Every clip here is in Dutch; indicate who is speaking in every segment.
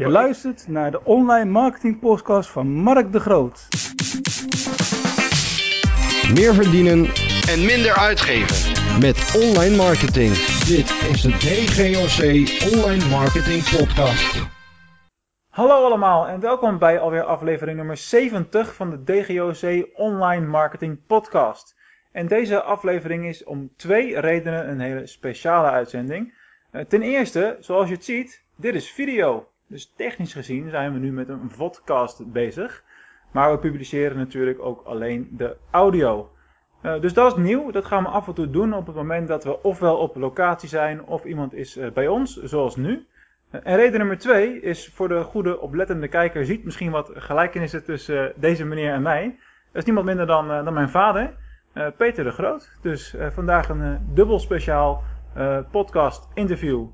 Speaker 1: Je luistert naar de online marketing podcast van Mark de Groot.
Speaker 2: Meer verdienen
Speaker 3: en minder uitgeven.
Speaker 2: met online marketing. Dit is de DGOC Online Marketing Podcast.
Speaker 1: Hallo allemaal en welkom bij alweer aflevering nummer 70 van de DGOC Online Marketing Podcast. En deze aflevering is om twee redenen een hele speciale uitzending. Eh, Ten eerste, zoals je het ziet, dit is video. Dus technisch gezien zijn we nu met een vodcast bezig. Maar we publiceren natuurlijk ook alleen de audio. Eh, dus dat is nieuw. Dat gaan we af en toe doen op het moment dat we ofwel op locatie zijn of iemand is eh, bij ons, zoals nu. Eh, En reden nummer twee is voor de goede oplettende kijker ziet misschien wat gelijkenissen tussen deze meneer en mij. Dat is niemand minder dan, dan mijn vader, Peter de Groot. Dus vandaag een dubbel speciaal podcast interview.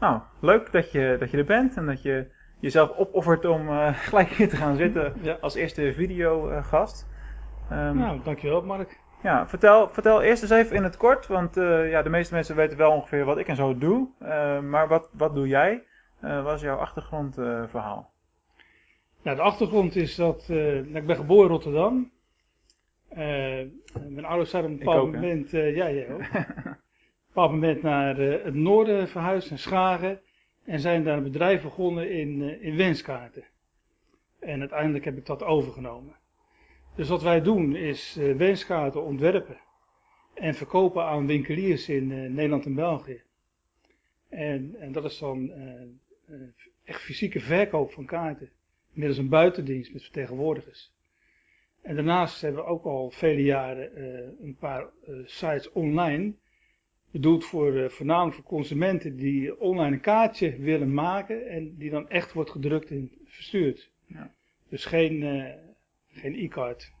Speaker 1: Nou, leuk dat je, dat je er bent en dat je jezelf opoffert om eh, gelijk hier te gaan zitten
Speaker 4: Ja.
Speaker 1: als eerste videogast. Ehm
Speaker 4: Nou, dankjewel Mark.
Speaker 1: ja, vertel, vertel eerst eens even in het kort, want eh, ja, de meeste mensen weten wel ongeveer wat ik en zo doe. Eh, maar wat, wat doe jij? Eh, wat is jouw achtergrondverhaal?
Speaker 4: Nou, de achtergrond is dat eh, nou, ik ben geboren in Rotterdam. Eh, mijn ouders zijn op een bepaald
Speaker 1: hè?
Speaker 4: moment, eh, ja, jij ook. bepaald moment naar eh, het noorden verhuisd, naar Schagen. En zijn daar een bedrijf begonnen in, eh, in wenskaarten. En uiteindelijk heb ik dat overgenomen. Dus wat wij doen is eh, wenskaarten ontwerpen. En verkopen aan winkeliers in Nederland en België. En, en dat is dan echt fysieke verkoop van kaarten. Middels een buitendienst met vertegenwoordigers. En daarnaast hebben we ook al vele jaren een paar sites online. Bedoeld voor, eh, voornamelijk voor consumenten die online een kaartje willen maken. En die dan echt wordt gedrukt en verstuurd.
Speaker 1: Ja.
Speaker 4: Dus geen, eh, geen e-card.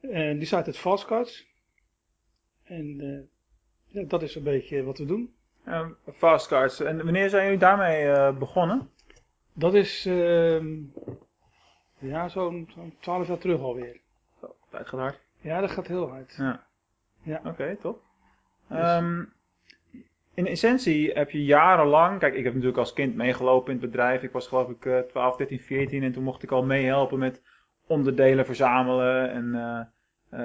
Speaker 4: En die site heet Fastcards. En eh, ja, dat is een beetje wat we doen.
Speaker 1: Ehm, fastcards. En wanneer zijn jullie daarmee begonnen?
Speaker 4: Dat is ehm, ja, zo'n 12 jaar terug alweer.
Speaker 1: Zo, tijd gaat hard.
Speaker 4: Ja, dat gaat heel hard.
Speaker 1: Ja.
Speaker 4: Ja.
Speaker 1: Oké, top. Ehm, in essentie heb je jarenlang, kijk, ik heb natuurlijk als kind meegelopen in het bedrijf. Ik was geloof ik eh 12, 13, 14 en toen mocht ik al meehelpen met onderdelen verzamelen en eh,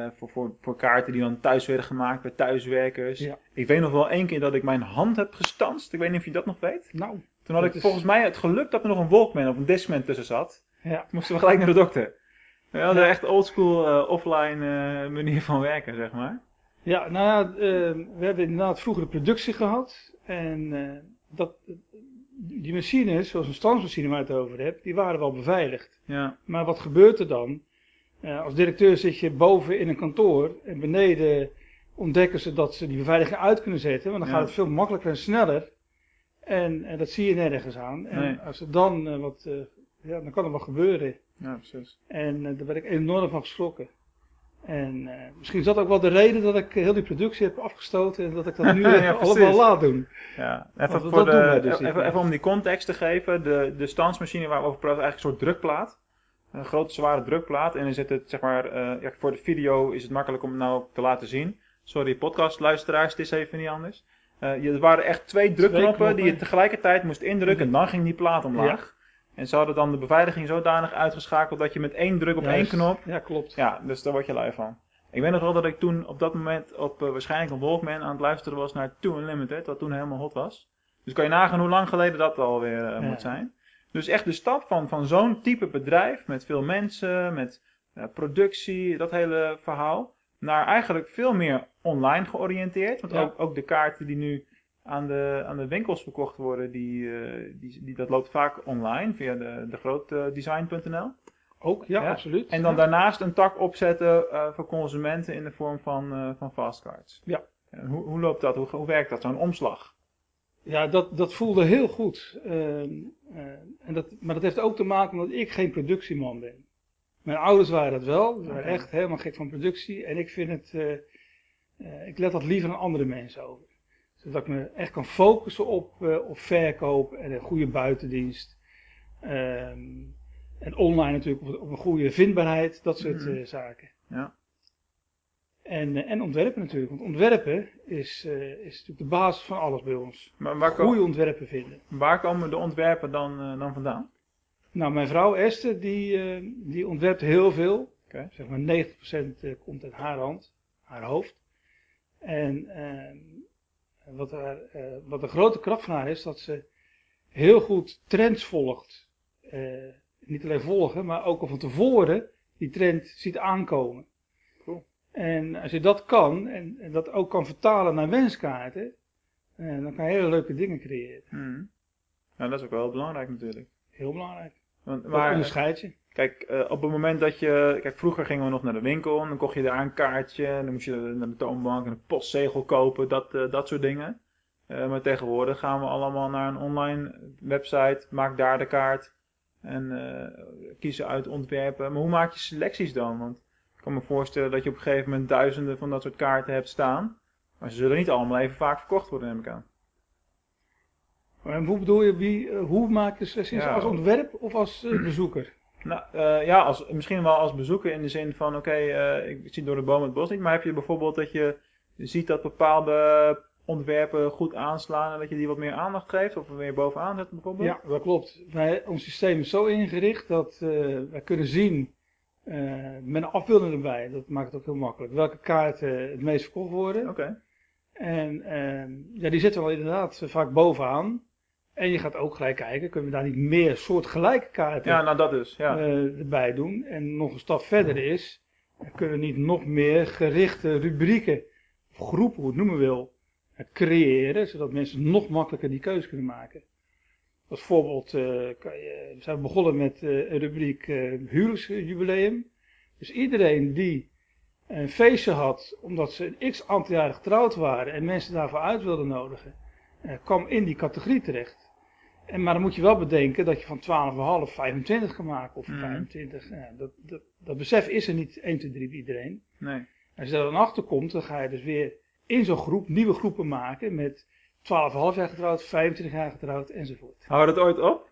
Speaker 1: eh, voor, voor, voor kaarten die dan thuis werden gemaakt bij thuiswerkers.
Speaker 4: Ja.
Speaker 1: Ik weet nog wel één keer dat ik mijn hand heb gestanst. Ik weet niet of je dat nog weet.
Speaker 4: Nou,
Speaker 1: Toen had ik
Speaker 4: is-
Speaker 1: volgens mij het geluk dat er nog een Walkman of een Discman tussen zat.
Speaker 4: ja.
Speaker 1: Toen moesten we gelijk naar de dokter. We hadden
Speaker 4: Ja.
Speaker 1: echt oldschool eh, offline manier van werken, zeg maar.
Speaker 4: Ja, nou ja, eh, we hebben inderdaad vroeger de productie gehad. En eh, dat, die machines, zoals een standsmachine waar je het over hebt, die waren wel beveiligd.
Speaker 1: Ja,
Speaker 4: Maar wat gebeurt er dan? Eh, als directeur zit je boven in een kantoor en beneden ontdekken ze dat ze die beveiliging uit kunnen zetten. Want dan
Speaker 1: Ja.
Speaker 4: gaat het veel makkelijker en sneller. En, en dat zie je nergens aan. En
Speaker 1: Nee.
Speaker 4: als er dan eh, wat, ja, dan kan er wat gebeuren.
Speaker 1: ja precies.
Speaker 4: En daar ben ik enorm van geschrokken. En eh, misschien is dat ook wel de reden dat ik eh, heel die productie heb afgestoten en dat ik dat nu eh,
Speaker 1: Ja, precies.
Speaker 4: allemaal laat doen.
Speaker 1: Ja, even,
Speaker 4: Want
Speaker 1: voor de,
Speaker 4: dus
Speaker 1: even, even om die context te geven. De, de standsmachine waar we over praten is eigenlijk een soort drukplaat. Een grote zware drukplaat. En dan zit het, zeg maar, eh, ja, voor de video is het makkelijk om het nou te laten zien. Sorry podcastluisteraars, het is even niet anders. Eh, er waren echt twee drukknoppen
Speaker 4: knoppen.
Speaker 1: die je tegelijkertijd moest indrukken en dan ging die plaat omlaag. En ze hadden dan de beveiliging zodanig uitgeschakeld dat je met één druk op één
Speaker 4: Juist.
Speaker 1: knop
Speaker 4: Ja, klopt.
Speaker 1: ja, dus daar word je lui van. Ik weet nog wel dat ik toen op dat moment op eh, waarschijnlijk een Walkman aan het luisteren was naar Two Unlimited, wat toen helemaal hot was. Dus kan je nagaan hoe lang geleden dat alweer eh,
Speaker 4: Ja.
Speaker 1: moet zijn. Dus echt de stap van, van zo'n type bedrijf, met veel mensen, met eh, productie, dat hele verhaal, naar eigenlijk veel meer online georiënteerd. Want
Speaker 4: Ja.
Speaker 1: ook, ook de kaarten die nu aan de, aan de winkels verkocht worden, die, eh, die, die, dat loopt vaak online via de, de grootdesign.nl.
Speaker 4: Ook, ja,
Speaker 1: Ja.
Speaker 4: absoluut.
Speaker 1: En dan
Speaker 4: Ja.
Speaker 1: daarnaast een tak opzetten eh, voor consumenten in de vorm van, eh van fastcards.
Speaker 4: Ja.
Speaker 1: En hoe, hoe loopt dat? Hoe, hoe werkt dat? Zo'n omslag?
Speaker 4: Ja, dat, dat voelde heel goed. Ehm, eh, en dat, maar dat heeft ook te maken omdat ik geen productieman ben. Mijn ouders waren dat wel. Ze waren echt helemaal gek van productie. En ik vind het, ik let dat liever aan andere mensen over. Zodat ik me echt kan focussen op, eh, op verkoop en een goede buitendienst. Ehm, en online natuurlijk op, op een goede vindbaarheid, dat soort
Speaker 1: Mhm.
Speaker 4: eh, zaken.
Speaker 1: Ja.
Speaker 4: En, eh, en ontwerpen natuurlijk. Want ontwerpen is, is natuurlijk de basis van alles bij ons.
Speaker 1: Maar waar,
Speaker 4: Goede ontwerpen vinden.
Speaker 1: waar komen de ontwerpen dan, dan vandaan?
Speaker 4: Nou, mijn vrouw Esther, die, die ontwerpt heel veel. Zeg maar 90% eh, komt uit haar hand, haar hoofd. En eh, wat, haar, eh, wat de grote kracht van haar is, dat ze heel goed trends volgt. Eh, niet alleen volgen, maar ook al van tevoren die trend ziet aankomen.
Speaker 1: Cool.
Speaker 4: En als je dat kan, en, en dat ook kan vertalen naar wenskaarten, eh, dan kan je hele leuke dingen creëren.
Speaker 1: Hmm. Nou, dat is ook wel heel belangrijk natuurlijk.
Speaker 4: Heel belangrijk.
Speaker 1: Want,
Speaker 4: Dat
Speaker 1: maar,
Speaker 4: onderscheid je.
Speaker 1: Kijk, eh, op het moment dat je... Kijk, vroeger gingen we nog naar de winkel en dan kocht je daar een kaartje. En dan moest je naar de toonbank en een postzegel kopen, dat, eh, dat soort dingen. Eh, maar tegenwoordig gaan we allemaal naar een online website, maak daar de kaart. En kiezen uit ontwerpen. Maar hoe maak je selecties dan? Want ik kan me voorstellen dat je op een gegeven moment duizenden van dat soort kaarten hebt staan. Maar ze zullen niet allemaal even vaak verkocht worden, neem ik aan.
Speaker 4: En hoe bedoel je, wie, hoe maak je selecties?
Speaker 1: Ja.
Speaker 4: Als ontwerp of als bezoeker?
Speaker 1: Nou, eh, ja, als, misschien wel als bezoeker in de zin van, oké, eh, ik zie door de boom het bos niet. Maar heb je bijvoorbeeld dat je ziet dat bepaalde ontwerpen goed aanslaan en dat je die wat meer aandacht geeft? Of er weer bovenaan zet bijvoorbeeld?
Speaker 4: Ja, dat klopt. Wij, ons systeem is zo ingericht dat eh, wij kunnen zien, met een afbeelding erbij, dat maakt het ook heel makkelijk, welke kaarten het meest verkocht worden.
Speaker 1: Oké.
Speaker 4: En eh, ja, die zitten wel inderdaad vaak bovenaan. En je gaat ook gelijk kijken, kunnen we daar niet meer soortgelijke kaarten
Speaker 1: Ja, nou dat dus. Ja.
Speaker 4: eh, erbij doen. En nog een stap verder is, kunnen we niet nog meer gerichte rubrieken, of groepen, hoe het noemen wil, eh, creëren, zodat mensen nog makkelijker die keuze kunnen maken. Als voorbeeld eh, kan je, we zijn begonnen met eh, een rubriek eh huwelijksjubileum. Dus iedereen die een feestje had omdat ze een x aantal jaren getrouwd waren en mensen daarvoor uit wilden nodigen, eh, kwam in die categorie terecht. En, maar dan moet je wel bedenken dat je van 12,5 25 kan maken of
Speaker 1: Mhm.
Speaker 4: 25. Ja, dat, dat, dat besef is er niet 1, 2, 3 bij iedereen.
Speaker 1: Nee.
Speaker 4: Als je daar dan achter komt, dan ga je dus weer in zo'n groep nieuwe groepen maken met 12,5 jaar getrouwd, 25 jaar getrouwd enzovoort.
Speaker 1: Hou je dat ooit op?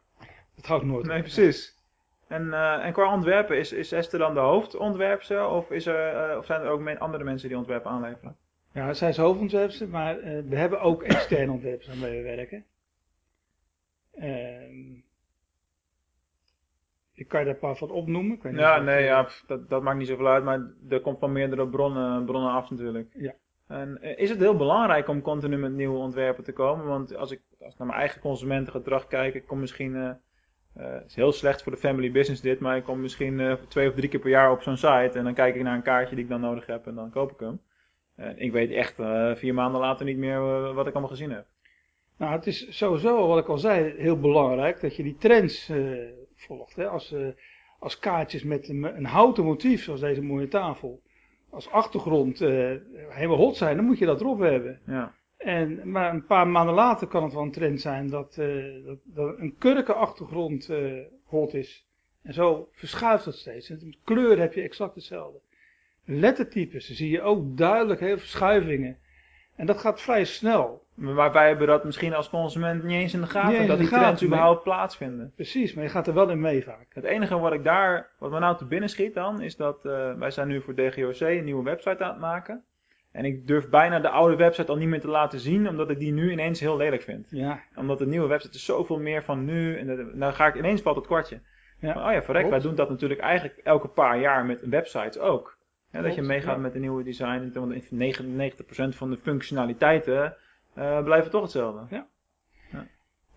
Speaker 4: Dat houdt nooit
Speaker 1: Nee,
Speaker 4: op.
Speaker 1: precies. En, eh, en qua ontwerpen, is, is Esther dan de hoofdontwerpster? Of, is er, eh, of zijn er ook men- andere mensen die ontwerpen aanleveren?
Speaker 4: Ja, zij is hoofdontwerpster, maar eh, we hebben ook externe ontwerpers aan mee werken. Ehm, ik kan je daar een paar van opnoemen. Ik weet
Speaker 1: Ja, nee, ja, pff, dat, dat maakt niet zoveel uit, maar er komt van meerdere bronnen, bronnen af natuurlijk.
Speaker 4: Ja.
Speaker 1: En eh, is het heel belangrijk om continu met nieuwe ontwerpen te komen? Want als ik, als ik naar mijn eigen consumentengedrag kijk, ik kom misschien, eh, eh, het is heel slecht voor de family business dit, maar ik kom misschien eh, twee of drie keer per jaar op zo'n site en dan kijk ik naar een kaartje die ik dan nodig heb en dan koop ik hem. Eh, ik weet echt eh, vier maanden later niet meer eh, wat ik allemaal gezien heb.
Speaker 4: Nou, het is sowieso, wat ik al zei, heel belangrijk dat je die trends eh, volgt. Hè? Als, eh, als kaartjes met een, een houten motief, zoals deze mooie tafel, als achtergrond eh, helemaal hot zijn, dan moet je dat erop hebben.
Speaker 1: Ja.
Speaker 4: En, maar een paar maanden later kan het wel een trend zijn dat, dat, dat een kurken achtergrond eh, hot is. En zo verschuift dat steeds. En met kleur heb je exact hetzelfde. Lettertypes, dan zie je ook duidelijk heel veel verschuivingen. En dat gaat vrij snel.
Speaker 1: Maar wij hebben dat misschien als consument niet eens in de gaten,
Speaker 4: eens
Speaker 1: dat die
Speaker 4: gaten,
Speaker 1: trends
Speaker 4: nee.
Speaker 1: überhaupt plaatsvinden.
Speaker 4: Precies, maar je gaat er wel in mee vaak.
Speaker 1: Het enige wat ik daar, wat me nou te binnen schiet dan, is dat eh, wij zijn nu voor DGOC een nieuwe website aan het maken. En ik durf bijna de oude website al niet meer te laten zien, omdat ik die nu ineens heel lelijk vind.
Speaker 4: Ja,
Speaker 1: Omdat de nieuwe website is zoveel meer van nu, en dat- nou ga ik ineens valt het kwartje.
Speaker 4: Ja,
Speaker 1: Maar, oh ja, verrek, wij doen dat natuurlijk eigenlijk elke paar jaar met websites ook. Ja, dat je meegaat
Speaker 4: ja.
Speaker 1: met de nieuwe design, want 99% van de functionaliteiten eh, blijven toch hetzelfde.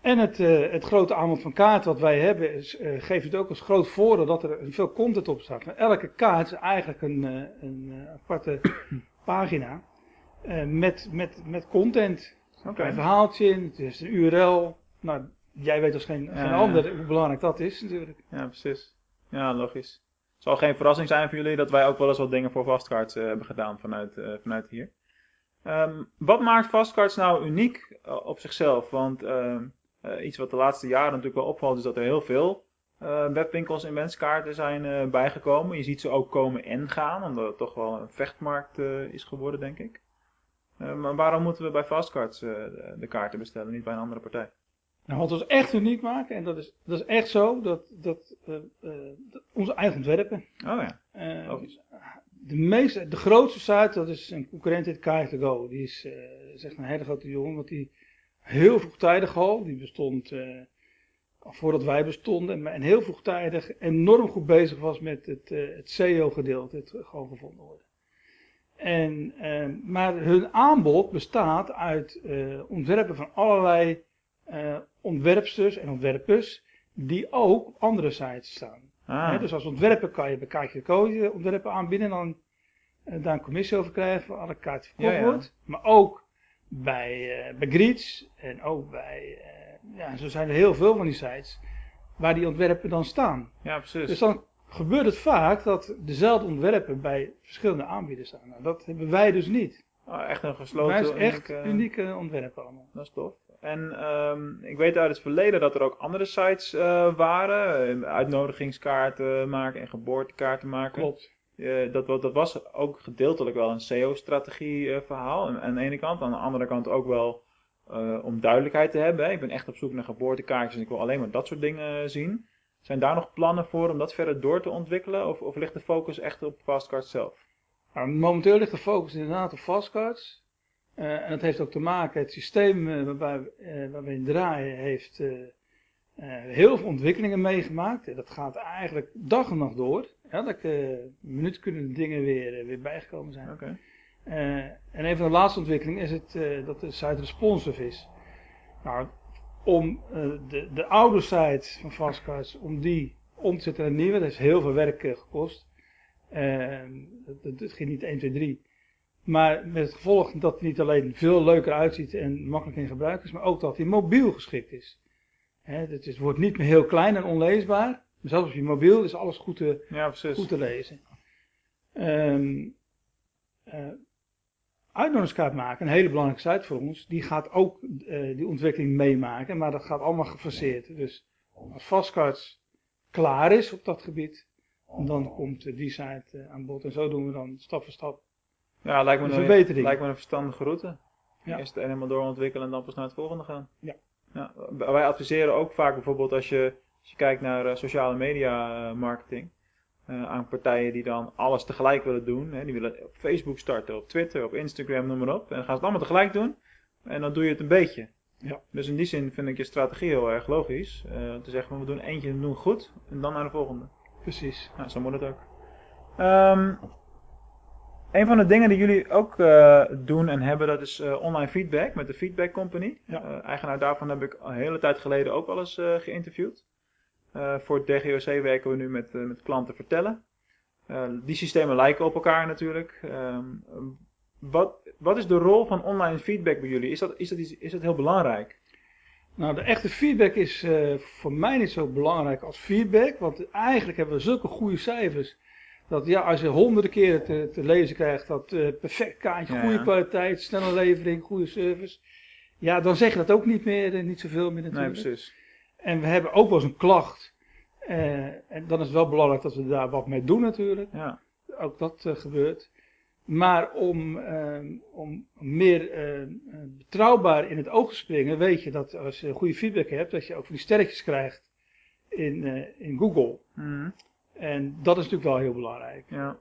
Speaker 4: En het, eh, het grote aanbod van kaarten wat wij hebben is, eh, geeft het ook als groot voordeel dat er veel content op staat. Maar elke kaart is eigenlijk een, een aparte pagina met, met, met content. Een verhaaltje in, het is een URL. Nou, jij weet als geen,
Speaker 1: Ja,
Speaker 4: geen
Speaker 1: ja.
Speaker 4: ander hoe belangrijk dat is natuurlijk.
Speaker 1: Ja, precies. Ja, logisch. Zal geen verrassing zijn voor jullie dat wij ook wel eens wat dingen voor Fastcards eh, hebben gedaan vanuit, eh, vanuit hier. Ehm, wat maakt Fastcards nou uniek eh, op zichzelf? Want ehm, eh, iets wat de laatste jaren natuurlijk wel opvalt is dat er heel veel eh, webwinkels en wenskaarten zijn bijgekomen. Je ziet ze ook komen en gaan, omdat het toch wel een vechtmarkt is geworden, denk ik. Eh, maar waarom moeten we bij Fastcards de kaarten bestellen, niet bij een andere partij?
Speaker 4: Nou, wat ons echt uniek maken, en dat is, dat is echt zo, dat, dat, eh, eh, dat onze eigen ontwerpen.
Speaker 1: Oh ja,
Speaker 4: Eh, de, meeste, de grootste site, dat is een concurrent in Kaart2Go. Die is, uh, is echt een hele grote jongen, want die heel vroegtijdig al, die bestond voordat wij bestonden, en heel vroegtijdig enorm goed bezig was met het, het SEO-gedeelte, het gewoon gevonden worden. En, maar hun aanbod bestaat uit ontwerpen van allerlei ontwerpsters en ontwerpers die ook op andere sites staan.
Speaker 1: Ah.
Speaker 4: dus als ontwerper kan je bij KKK ontwerpen aanbieden en dan uh, daar een commissie over krijgen voor alle kaarten verkocht
Speaker 1: Ja, ja.
Speaker 4: wordt. Maar ook bij, uh, bij Greets en ook bij, uh, ja, zo zijn er heel veel van die sites waar die ontwerpen dan staan.
Speaker 1: Ja, precies.
Speaker 4: Dus dan gebeurt het vaak dat dezelfde ontwerpen bij verschillende aanbieders staan. Nou, dat hebben wij dus niet.
Speaker 1: Ah, echt een gesloten...
Speaker 4: wij zijn echt
Speaker 1: unieke-
Speaker 4: unieke ontwerpen allemaal.
Speaker 1: Dat is tof. En ehm, ik weet uit het verleden dat er ook andere sites eh, waren. eh, Uitnodigingskaarten maken en geboortekaarten maken.
Speaker 4: Klopt.
Speaker 1: Eh, dat, dat was ook gedeeltelijk wel een SEO-strategie eh, verhaal. Aan, aan de ene kant. Aan de andere kant ook wel om duidelijkheid te hebben. hè. Ik ben echt op zoek naar geboortekaartjes en ik wil alleen maar dat soort dingen zien. Zijn daar nog plannen voor om dat verder door te ontwikkelen? Of, of ligt de focus echt op Fastcard zelf?
Speaker 4: Nou, momenteel ligt de focus inderdaad op fastcards. Eh, en dat heeft ook te maken, het systeem eh, waar, eh, waar we in draaien heeft heel veel ontwikkelingen meegemaakt. En dat gaat eigenlijk dag en nacht door. Elke minuut kunnen de dingen weer, weer bijgekomen zijn. En een van de laatste ontwikkelingen is het, dat de site responsive is. Nou, om de, de oude site van Fastcards, om die om te zetten naar een nieuwe, dat heeft heel veel werk gekost. Dat, dat, dat ging niet 1, 2, 3. Maar met het gevolg dat het niet alleen veel leuker uitziet en makkelijk in gebruik is, maar ook dat hij mobiel geschikt is. Het, wordt niet meer heel klein en onleesbaar. Maar zelfs op je mobiel is alles goed te,
Speaker 1: Ja,
Speaker 4: goed te lezen. Eh, uitnodigingskaart maken, een hele belangrijke site voor ons, die gaat ook eh, die ontwikkeling meemaken, maar dat gaat allemaal gefaseerd. Dus als Fastcards klaar is op dat gebied, dan komt eh, die site aan bod. En zo doen we dan stap voor stap.
Speaker 1: Ja, lijkt me, Een
Speaker 4: verbetering.
Speaker 1: lijkt me een verstandige route.
Speaker 4: Ja.
Speaker 1: Eerst het een helemaal doorontwikkelen en dan pas naar het volgende gaan.
Speaker 4: Ja.
Speaker 1: Ja, wij adviseren ook vaak bijvoorbeeld als je, als je kijkt naar eh, sociale media eh, marketing. eh, aan partijen die dan alles tegelijk willen doen. Hè. Die willen op Facebook starten, op Twitter, op Instagram, noem maar op. En dan gaan ze het allemaal tegelijk doen. En dan doe je het een beetje.
Speaker 4: Ja.
Speaker 1: Dus in die zin vind ik je strategie heel erg logisch. eh, te zeggen we doen eentje doen goed. En dan naar de volgende.
Speaker 4: Precies.
Speaker 1: Nou, zo moet het ook. Ehm, een van de dingen die jullie ook eh, doen en hebben, dat is eh, online feedback met de Feedback Company.
Speaker 4: Ja.
Speaker 1: Eh, eigenaar daarvan heb ik een hele tijd geleden ook al eens geïnterviewd. Voor het DGOC werken we nu met, met klanten vertellen. Die systemen lijken op elkaar natuurlijk. Ehm, wat, wat is de rol van online feedback bij jullie? Is dat, is dat, iets- is dat heel belangrijk?
Speaker 4: Nou, de echte feedback is voor mij niet zo belangrijk als feedback. Want eigenlijk hebben we zulke goede cijfers. Dat ja, als je honderden keren te, te lezen krijgt dat eh, perfect kaartje,
Speaker 1: Ja,
Speaker 4: goede kwaliteit, snelle levering, goede service. Ja, dan zeg je dat ook niet meer, eh, niet zoveel meer
Speaker 1: Nee,
Speaker 4: natuurlijk.
Speaker 1: precies.
Speaker 4: en we hebben ook wel eens een klacht. Eh, en dan is het wel belangrijk dat we daar wat mee doen natuurlijk.
Speaker 1: Ja.
Speaker 4: Ook dat gebeurt. Maar om, ehm, om meer eh, eh, betrouwbaar in het oog te springen, weet je dat als je goede feedback hebt, dat je ook van die sterretjes krijgt in, in Google.
Speaker 1: Mhm.
Speaker 4: En dat is natuurlijk wel heel belangrijk.
Speaker 1: ja.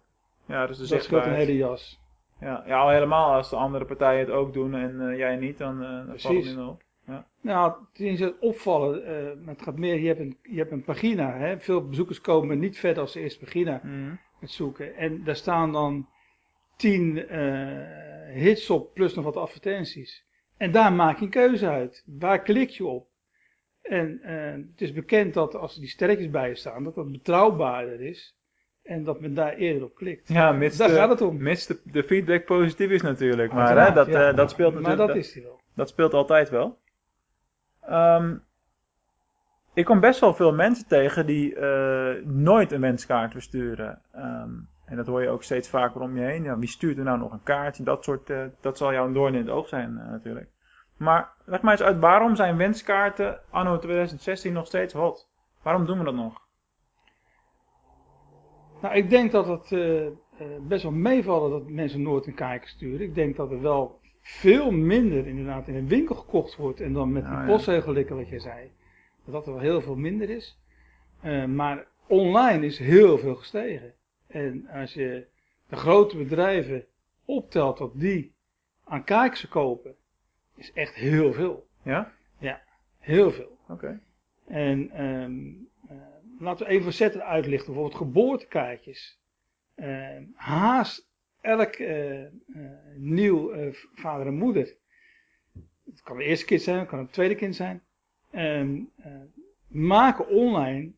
Speaker 1: Ja, dus de
Speaker 4: dat scheelt een hele jas.
Speaker 1: Ja, ja, al helemaal als de andere partijen het ook doen en eh, jij niet, dan, eh dan valt het op.
Speaker 4: Nou, het is het opvallen. eh, het gaat meer, je hebt een, je hebt een pagina. Hè? Veel bezoekers komen niet verder als de eerste pagina.
Speaker 1: Mhm.
Speaker 4: met zoeken. En daar staan dan 10 eh, hits op plus nog wat advertenties. En daar maak je een keuze uit. Waar klik je op? En eh, het is bekend dat als er die sterretjes bij je staan, dat dat betrouwbaarder is. En dat men daar eerder op klikt.
Speaker 1: Ja, mits,
Speaker 4: Daar
Speaker 1: de,
Speaker 4: gaat het om.
Speaker 1: mits de, de feedback positief is natuurlijk. Maar hè, dat,
Speaker 4: ja.
Speaker 1: eh, dat speelt
Speaker 4: Maar
Speaker 1: natuurlijk.
Speaker 4: dat
Speaker 1: dat,
Speaker 4: is die wel.
Speaker 1: dat speelt altijd wel. Ehm, ik kom best wel veel mensen tegen die eh, nooit een wenskaart versturen. Ehm, en dat hoor je ook steeds vaker om je heen. Ja, wie stuurt er nou nog een kaartje? Dat soort, dat zal jou een doorn in het oog zijn natuurlijk. Maar leg mij eens uit, waarom zijn wenskaarten anno 2016 nog steeds hot? Waarom doen we dat nog?
Speaker 4: Nou, ik denk dat het eh, eh, best wel meevallen dat mensen nooit een kaartje sturen. Ik denk dat er wel veel minder inderdaad in een winkel gekocht wordt. En dan met
Speaker 1: Nou,
Speaker 4: die
Speaker 1: ja.
Speaker 4: postzegellikken wat je zei. Dat dat er wel heel veel minder is. Eh, maar online is heel veel gestegen. En als je de grote bedrijven optelt wat die aan kaartjes kopen, is echt heel veel.
Speaker 1: Ja?
Speaker 4: Heel veel.
Speaker 1: Oké.
Speaker 4: En ehm, eh, laten we even zetten uitlichten. Bijvoorbeeld geboortekaartjes. Ehm, haast elk eh, eh, nieuw vader en moeder. Het kan het eerste kind zijn, het kan het tweede kind zijn. Eh, maken online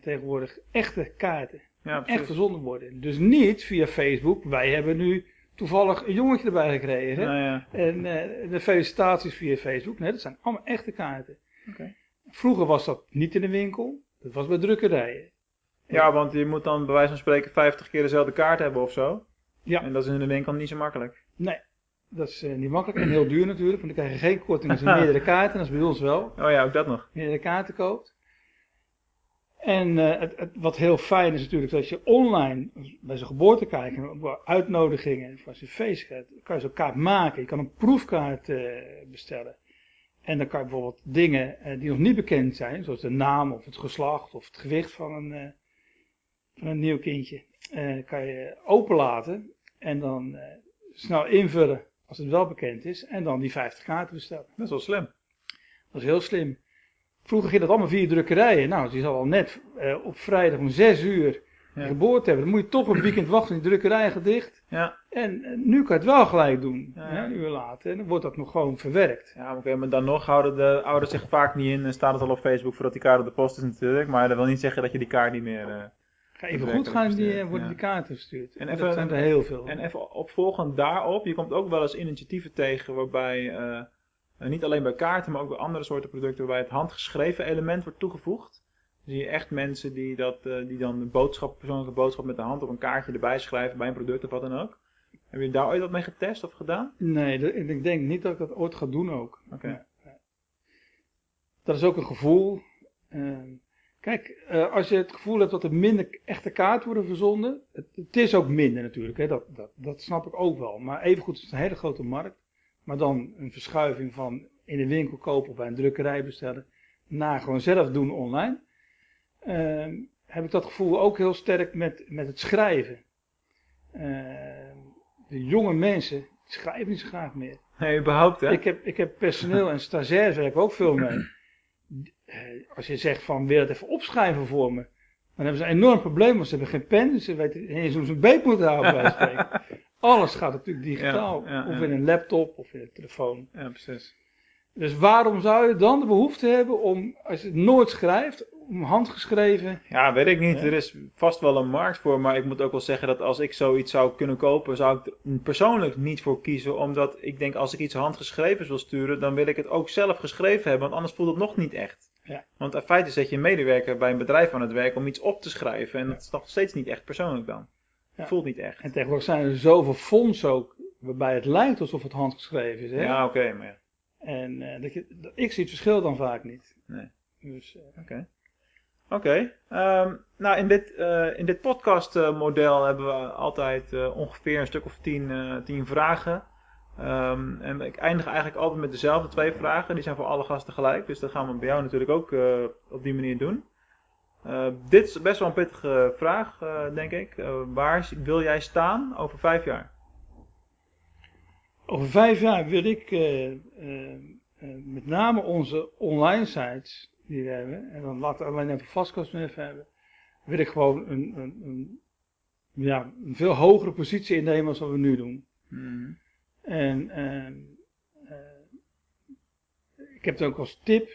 Speaker 4: tegenwoordig echte kaarten.
Speaker 1: Ja,
Speaker 4: verzonden worden. Dus niet via Facebook. Wij hebben nu toevallig een jongetje erbij gekregen.
Speaker 1: Nou ja.
Speaker 4: En eh, de felicitaties via Facebook. Nee, dat zijn allemaal echte kaarten. Vroeger was dat niet in de winkel. Dat was bij drukkerijen.
Speaker 1: ja, want je moet dan bij wijze van spreken 50 keer dezelfde kaart hebben of zo.
Speaker 4: Ja.
Speaker 1: En dat is in de winkel niet zo makkelijk.
Speaker 4: Nee, dat is eh, niet makkelijk en heel duur natuurlijk. Want dan krijg je geen korting als je meerdere kaarten. Dat is bij ons wel.
Speaker 1: Oh ja, ook dat nog.
Speaker 4: Meerdere kaarten koopt. En eh, het, het- wat heel fijn is natuurlijk dat je online bij zo'n geboortekaart op uitnodigingen van zijn feest gaat, kan je zo'n kaart maken. Je kan een proefkaart eh, bestellen. En dan kan je bijvoorbeeld dingen eh, die nog niet bekend zijn, zoals de naam of het geslacht of het gewicht van een, van een nieuw kindje, kan je openlaten en dan snel invullen als het wel bekend is en dan die 50 kaarten bestellen.
Speaker 1: Dat is wel slim.
Speaker 4: Dat is heel slim. Vroeger ging dat allemaal via drukkerijen. Nou, die zal al net eh, op vrijdag om 6 uur
Speaker 1: Ja.
Speaker 4: geboorte hebben. Dan moet je toch een weekend wachten, die drukkerij gaat dicht.
Speaker 1: Ja.
Speaker 4: En eh, nu kan je het wel gelijk doen,
Speaker 1: Ja.
Speaker 4: hè, een uur later. En dan wordt dat nog gewoon verwerkt.
Speaker 1: Ja, oké, maar dan nog houden de ouders zich vaak niet in. En staat het al op Facebook voordat die kaart op de post is natuurlijk. Maar dat wil niet zeggen dat je die kaart niet meer... eh,
Speaker 4: Ga even goed gaan, die, worden
Speaker 1: ja.
Speaker 4: die kaarten verstuurd.
Speaker 1: En
Speaker 4: En
Speaker 1: even-
Speaker 4: dat zijn er heel veel.
Speaker 1: En even opvolgend daarop, je komt ook wel eens initiatieven tegen waarbij, eh, niet alleen bij kaarten, maar ook bij andere soorten producten, waarbij het handgeschreven element wordt toegevoegd. Zie je echt mensen die, dat, eh, die dan een boodschap, persoonlijke boodschap met de hand op een kaartje erbij schrijven bij een product of wat dan ook. Heb je daar ooit wat mee getest of gedaan?
Speaker 4: Nee, ik denk niet dat ik dat ooit ga doen ook.
Speaker 1: Oké.
Speaker 4: Dat is ook een gevoel. Ehm, kijk, eh, als je het gevoel hebt dat er minder echte kaarten worden verzonden. Het, het is ook minder natuurlijk, hè, dat, dat, dat snap ik ook wel. Maar evengoed is het een hele grote markt. Maar dan een verschuiving van in de winkel kopen of bij een drukkerij bestellen. Naar gewoon zelf doen online. Ehm, heb ik dat gevoel ook heel sterk met, met het schrijven. Ehm, de jonge mensen schrijven niet zo graag meer.
Speaker 1: Nee, überhaupt hè?
Speaker 4: Ik heb, ik heb personeel en stagiairs werk ik ook veel mee. Eh, Als je zegt van wil je het even opschrijven voor me. Dan hebben ze een enorm probleem, want ze hebben geen pen. Dus ze weten niet eens hoe ze een beet moeten houden bij spreken. Alles gaat natuurlijk digitaal.
Speaker 1: Ja, ja,
Speaker 4: of in een laptop of in een telefoon.
Speaker 1: Ja, precies.
Speaker 4: Dus waarom zou je dan de behoefte hebben om, als je het nooit schrijft, om handgeschreven.
Speaker 1: Ja, weet ik niet. Er is vast wel een markt voor, maar ik moet ook wel zeggen dat als ik zoiets zou kunnen kopen, zou ik er persoonlijk niet voor kiezen. Omdat ik denk, als ik iets handgeschreven wil sturen, dan wil ik het ook zelf geschreven hebben, want anders voelt het nog niet echt.
Speaker 4: Ja.
Speaker 1: Want in feite zet je een medewerker bij een bedrijf aan het werk om iets op te schrijven en dat is nog steeds niet echt persoonlijk dan.
Speaker 4: Ja.
Speaker 1: Voelt niet echt.
Speaker 4: En tegenwoordig zijn er zoveel fondsen ook, waarbij het lijkt alsof het handgeschreven is. Hè?
Speaker 1: Ja, oké, maar ja.
Speaker 4: En eh, dat je, dat- ik zie het verschil dan vaak niet.
Speaker 1: Nee.
Speaker 4: Dus, eh,
Speaker 1: Oké. Oké. Ehm, nou, in dit, eh, in dit podcastmodel hebben we altijd ongeveer een stuk of tien, tien vragen. Ehm, en ik eindig eigenlijk altijd met dezelfde twee vragen. Die zijn voor alle gasten gelijk. Dus dat gaan we bij jou natuurlijk ook op die manier doen. Eh, dit is best wel een pittige vraag, eh, denk ik. Eh, waar wil jij staan over vijf jaar?
Speaker 4: over vijf jaar wil ik met name onze online sites die we hebben, en dan laten we alleen even vastkast even hebben, wil ik gewoon een, een, een, ja, een veel hogere positie innemen als wat we nu doen.
Speaker 1: Mhm.
Speaker 4: En ehm, eh, ik heb het ook als tip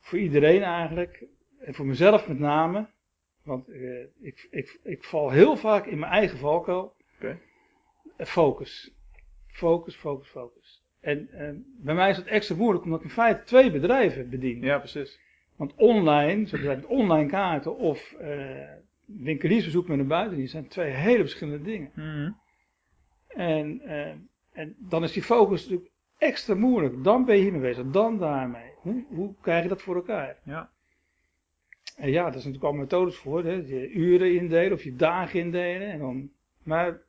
Speaker 4: voor iedereen eigenlijk, en voor mezelf met name, want eh, ik, ik, ik val heel vaak in mijn eigen valkuil. Eh, Focus. Focus, focus, focus. En eh, bij mij is het extra moeilijk omdat ik in feite twee bedrijven bedien.
Speaker 1: Ja, precies.
Speaker 4: Want online, zoals met online kaarten of eh winkeliersbezoek met een buitendienst, zijn twee hele verschillende dingen.
Speaker 1: Mhm.
Speaker 4: En, en dan is die focus natuurlijk extra moeilijk. Dan ben je hiermee bezig, dan daarmee. Hoe, hoe krijg je dat voor elkaar?
Speaker 1: Ja.
Speaker 4: En ja, daar zijn natuurlijk al methodes voor. Hè? Je uren indelen of je dagen indelen. En dan, maar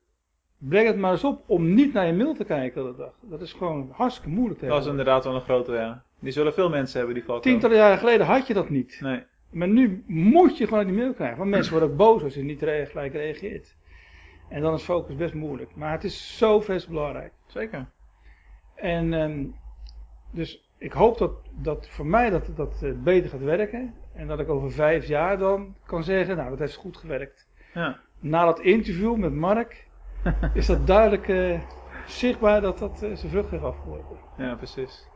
Speaker 4: breng het maar eens op om niet naar je mail te kijken de dag. Dat is gewoon hartstikke moeilijk.
Speaker 1: Dat is inderdaad wel een grote, ja. Die zullen veel mensen hebben die valkuil.
Speaker 4: Tientallen jaren geleden had je dat niet.
Speaker 1: Nee.
Speaker 4: Maar nu moet je gewoon die mail krijgen. Want mensen worden ook boos als je niet gelijk reageert. En dan is focus best moeilijk. Maar het is zo best belangrijk.
Speaker 1: Zeker.
Speaker 4: En ehm, dus ik hoop dat, dat voor mij dat dat eh, beter gaat werken. En dat ik over vijf jaar dan kan zeggen, nou dat heeft goed gewerkt.
Speaker 1: Ja.
Speaker 4: Na dat interview met Mark is dat duidelijk eh, zichtbaar dat dat eh, zijn vrucht heeft afgeworpen.
Speaker 1: Ja, precies.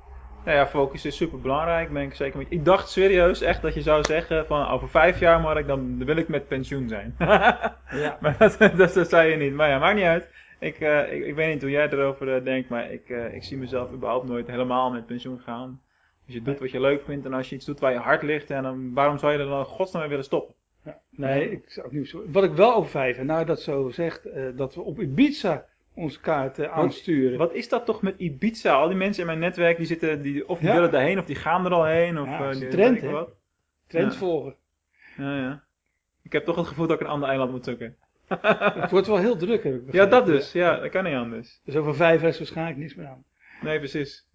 Speaker 1: Nou ja, focus is super belangrijk, ben ik zeker met. Ik dacht serieus echt dat je zou zeggen van over vijf jaar Mark, dan wil ik met pensioen zijn.
Speaker 4: Ja.
Speaker 1: maar dat, dat, dat zei je niet. Maar ja, maakt niet uit. Ik, eh, ik, ik weet niet hoe jij erover denkt, maar ik, ik zie mezelf überhaupt nooit helemaal met pensioen gaan. Als je doet wat je leuk vindt en als je iets doet waar je hart ligt, en dan, waarom zou je er dan godsnaam mee willen stoppen?
Speaker 4: Ja, nee, ik zou ook niet zo. Wat ik wel over vijf, en nou dat zo zegt, eh, dat we op Ibiza onze kaart aansturen.
Speaker 1: Wat is dat toch met Ibiza? Al die mensen in mijn netwerk die zitten, die, of die
Speaker 4: Ja.
Speaker 1: willen daarheen of die gaan er al heen. Of,
Speaker 4: Ja,
Speaker 1: eh,
Speaker 4: dat is een trend, hè? Trends
Speaker 1: Ja.
Speaker 4: volgen.
Speaker 1: Ja, ja. Ik heb toch het gevoel dat ik een ander eiland moet zoeken.
Speaker 4: Het wordt wel heel druk, heb ik
Speaker 1: Ja,
Speaker 4: begrepen.
Speaker 1: dat dus. Ja, dat kan niet anders.
Speaker 4: Dus over vijf is waarschijnlijk niets meer aan.
Speaker 1: Nee, precies.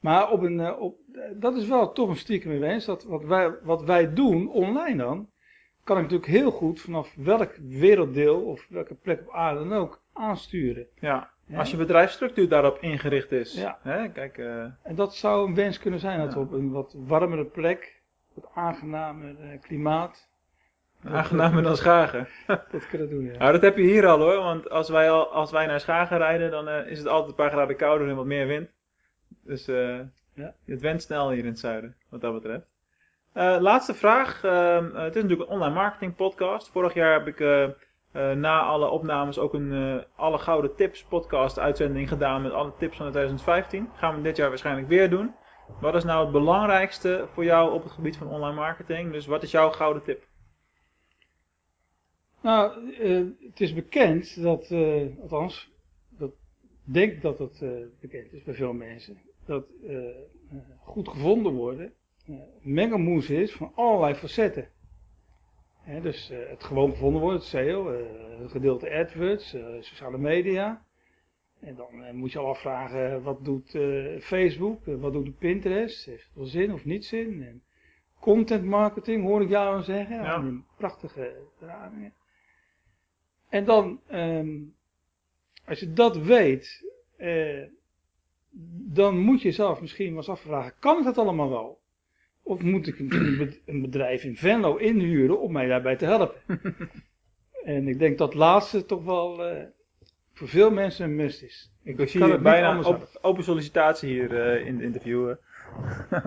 Speaker 4: Maar op een, eh, op, dat is wel toch een stiekem eens. Dat wat wij, wat wij doen online dan, kan ik natuurlijk heel goed vanaf welk werelddeel of welke plek op aarde dan ook aansturen.
Speaker 1: Ja. Als je bedrijfsstructuur daarop ingericht is.
Speaker 4: Ja.
Speaker 1: Hè? Kijk, eh,
Speaker 4: En dat zou een wens kunnen zijn, dat
Speaker 1: Ja.
Speaker 4: we op een wat warmere plek, wat aangenamer eh, klimaat,
Speaker 1: aangenamer dan Schagen.
Speaker 4: dat kunnen doen. Ja.
Speaker 1: Nou, dat heb je hier al hoor. Want als wij, al, als wij naar Schagen rijden, dan is het altijd een paar graden kouder en wat meer wind. Dus eh,
Speaker 4: Ja.
Speaker 1: het went snel hier in het zuiden, wat dat betreft. Eh, laatste vraag. Ehm, eh, het is natuurlijk een online marketing podcast. Vorig jaar heb ik na alle opnames ook een Alle Gouden Tips podcast uitzending gedaan met alle tips van 2015. Gaan we dit jaar waarschijnlijk weer doen. Wat is nou het belangrijkste voor jou op het gebied van online marketing? Dus wat is jouw gouden tip?
Speaker 4: Nou, het is bekend dat, althans, denk dat het eh, bekend is bij veel mensen, dat eh, eh, goed gevonden worden een mengelmoes is van allerlei facetten. Hè, dus het gewoon gevonden worden, het SEO, het gedeelte AdWords, sociale media. En dan moet je al afvragen, wat doet Facebook, wat doet Pinterest, heeft het wel zin of niet zin? En content marketing hoor ik jou zeggen,
Speaker 1: Ja.
Speaker 4: prachtige benamingen. En dan, ehm, als je dat weet, eh, dan moet je zelf misschien wel eens afvragen, kan ik dat allemaal wel? Of moet ik een bed- een bedrijf in Venlo inhuren om mij daarbij te helpen? en ik denk dat laatste toch wel eh, voor veel mensen een must is.
Speaker 1: Ik zie hier bijna
Speaker 4: anders
Speaker 1: op, open sollicitatie hier eh, in het interview. eh.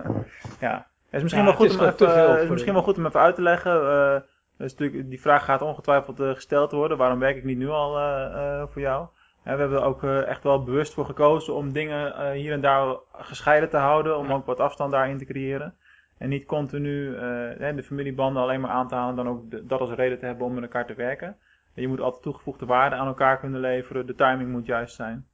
Speaker 1: ja, het is misschien,
Speaker 4: Ja,
Speaker 1: wel, goed
Speaker 4: het is
Speaker 1: om even,
Speaker 4: veel
Speaker 1: het is
Speaker 4: voor
Speaker 1: misschien wel goed om even uit te leggen. eh, dus die vraag gaat ongetwijfeld eh, gesteld worden. Waarom werk ik niet nu al eh, eh, voor jou? We hebben er ook eh, echt wel bewust voor gekozen om dingen eh, hier en daar gescheiden te houden. Om ook wat afstand daarin te creëren. En niet continu eh, de familiebanden alleen maar aan te halen. Dan ook dat als reden te hebben om met elkaar te werken. Je moet altijd toegevoegde waarde aan elkaar kunnen leveren. De timing moet juist zijn.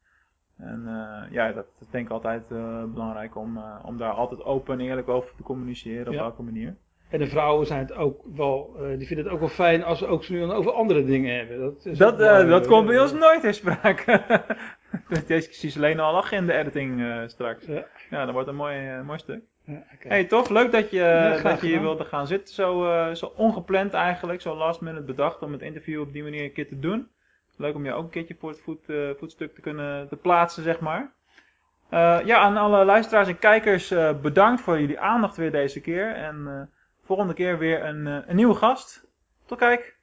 Speaker 1: En ja, dat, dat denk ik altijd belangrijk om, om daar altijd open en eerlijk over te communiceren. Op
Speaker 4: Ja.
Speaker 1: welke manier.
Speaker 4: En de vrouwen zijn het ook wel, eh, die vinden het ook wel fijn als ze ook nu over andere dingen hebben. Dat, is
Speaker 1: Dat, eh,
Speaker 4: wel,
Speaker 1: dat
Speaker 4: eh,
Speaker 1: komt bij ons nooit in sprake. Deze precies alleen al agenda editing eh, straks.
Speaker 4: Ja.
Speaker 1: Ja, dat wordt een mooi, mooi stuk.
Speaker 4: Ja, oké.
Speaker 1: Hey, tof. Leuk dat je,
Speaker 4: Ja,
Speaker 1: dat je hier wilde gaan zitten. Zo, zo ongepland eigenlijk. Zo last minute bedacht om het interview op die manier een keer te doen. Leuk om je ook een keertje voor het voet, voetstuk te kunnen te plaatsen, zeg maar. Ja, aan alle luisteraars en kijkers bedankt voor jullie aandacht weer deze keer. En volgende keer weer een, eh, een nieuwe gast. Tot kijk.